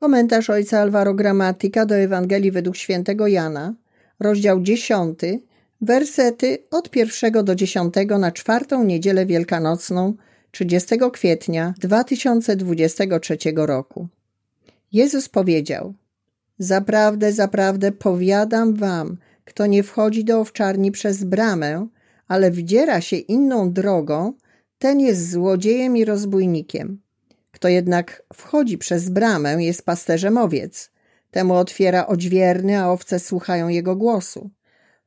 Komentarz ojca Alvaro Gramatyka do Ewangelii według świętego Jana, rozdział 10, wersety od pierwszego do dziesiątego na czwartą niedzielę wielkanocną 30 kwietnia 2023 roku. Jezus powiedział: Zaprawdę, zaprawdę powiadam wam, kto nie wchodzi do owczarni przez bramę, ale wdziera się inną drogą, ten jest złodziejem i rozbójnikiem. Kto jednak wchodzi przez bramę, jest pasterzem owiec. Temu otwiera odźwierny, a owce słuchają jego głosu.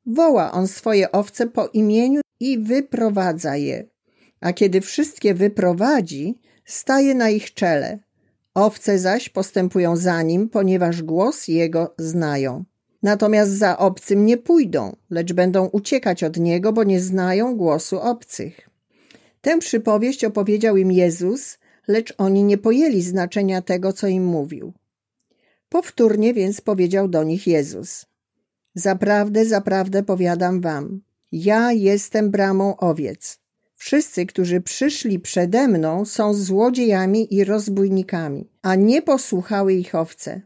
Woła on swoje owce po imieniu i wyprowadza je. A kiedy wszystkie wyprowadzi, staje na ich czele. Owce zaś postępują za nim, ponieważ głos jego znają. Natomiast za obcym nie pójdą, lecz będą uciekać od niego, bo nie znają głosu obcych. Tę przypowieść opowiedział im Jezus, lecz oni nie pojęli znaczenia tego, co im mówił. Powtórnie więc powiedział do nich Jezus: Zaprawdę, zaprawdę powiadam wam, ja jestem bramą owiec. Wszyscy, którzy przyszli przede mną, są złodziejami i rozbójnikami, a nie posłuchały ich owce.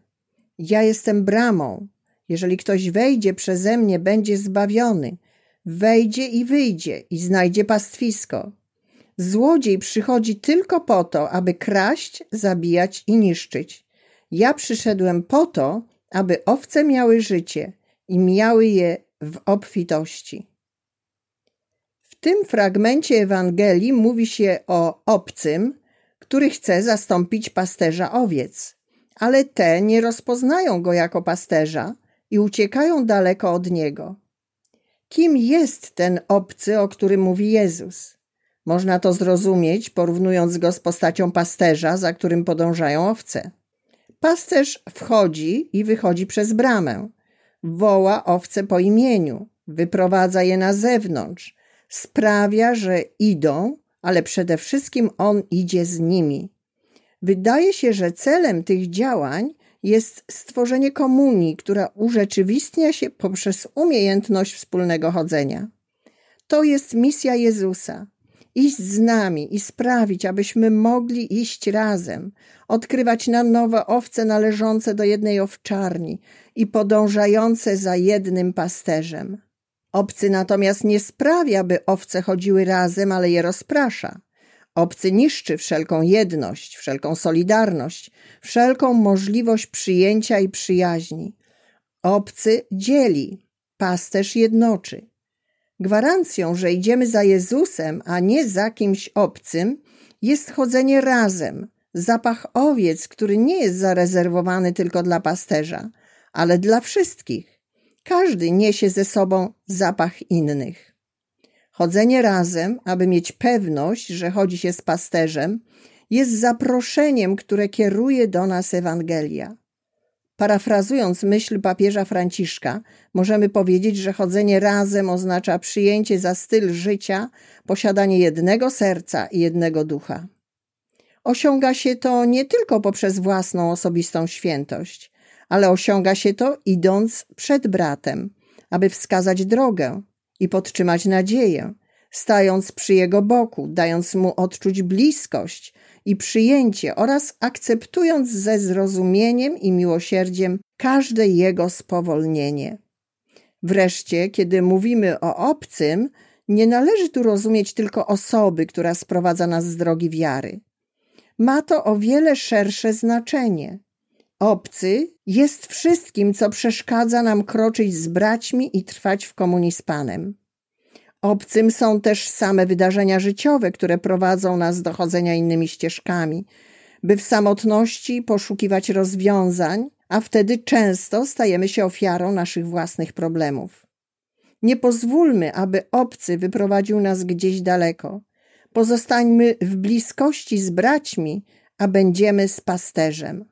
Ja jestem bramą. Jeżeli ktoś wejdzie przeze mnie, będzie zbawiony. Wejdzie i wyjdzie i znajdzie pastwisko. Złodziej przychodzi tylko po to, aby kraść, zabijać i niszczyć. Ja przyszedłem po to, aby owce miały życie i miały je w obfitości. W tym fragmencie Ewangelii mówi się o obcym, który chce zastąpić pasterza owiec, ale te nie rozpoznają go jako pasterza i uciekają daleko od niego. Kim jest ten obcy, o którym mówi Jezus? Można to zrozumieć, porównując go z postacią pasterza, za którym podążają owce. Pasterz wchodzi i wychodzi przez bramę. Woła owce po imieniu, wyprowadza je na zewnątrz, sprawia, że idą, ale przede wszystkim on idzie z nimi. Wydaje się, że celem tych działań jest stworzenie komunii, która urzeczywistnia się poprzez umiejętność wspólnego chodzenia. To jest misja Jezusa iść z nami i sprawić, abyśmy mogli iść razem, odkrywać na nowe owce należące do jednej owczarni i podążające za jednym pasterzem. Obcy natomiast nie sprawia, by owce chodziły razem, ale je rozprasza. Obcy niszczy wszelką jedność, wszelką solidarność, wszelką możliwość przyjęcia i przyjaźni. Obcy dzieli, pasterz jednoczy. Gwarancją, że idziemy za Jezusem, a nie za kimś obcym, jest chodzenie razem, zapach owiec, który nie jest zarezerwowany tylko dla pasterza, ale dla wszystkich. Każdy niesie ze sobą zapach innych. Chodzenie razem, aby mieć pewność, że chodzi się z pasterzem, jest zaproszeniem, które kieruje do nas Ewangelia. Parafrazując myśl papieża Franciszka, możemy powiedzieć, że chodzenie razem oznacza przyjęcie za styl życia, posiadanie jednego serca i jednego ducha. Osiąga się to nie tylko poprzez własną osobistą świętość, ale osiąga się to idąc przed bratem, aby wskazać drogę i podtrzymać nadzieję, stając przy jego boku, dając mu odczuć bliskość i przyjęcie oraz akceptując ze zrozumieniem i miłosierdziem każde jego spowolnienie. Wreszcie, kiedy mówimy o obcym, nie należy tu rozumieć tylko osoby, która sprowadza nas z drogi wiary. Ma to o wiele szersze znaczenie. Obcy jest wszystkim, co przeszkadza nam kroczyć z braćmi i trwać w komunii z Panem. Obcym są też same wydarzenia życiowe, które prowadzą nas do chodzenia innymi ścieżkami, by w samotności poszukiwać rozwiązań, a wtedy często stajemy się ofiarą naszych własnych problemów. Nie pozwólmy, aby obcy wyprowadził nas gdzieś daleko. Pozostańmy w bliskości z braćmi, a będziemy z pasterzem.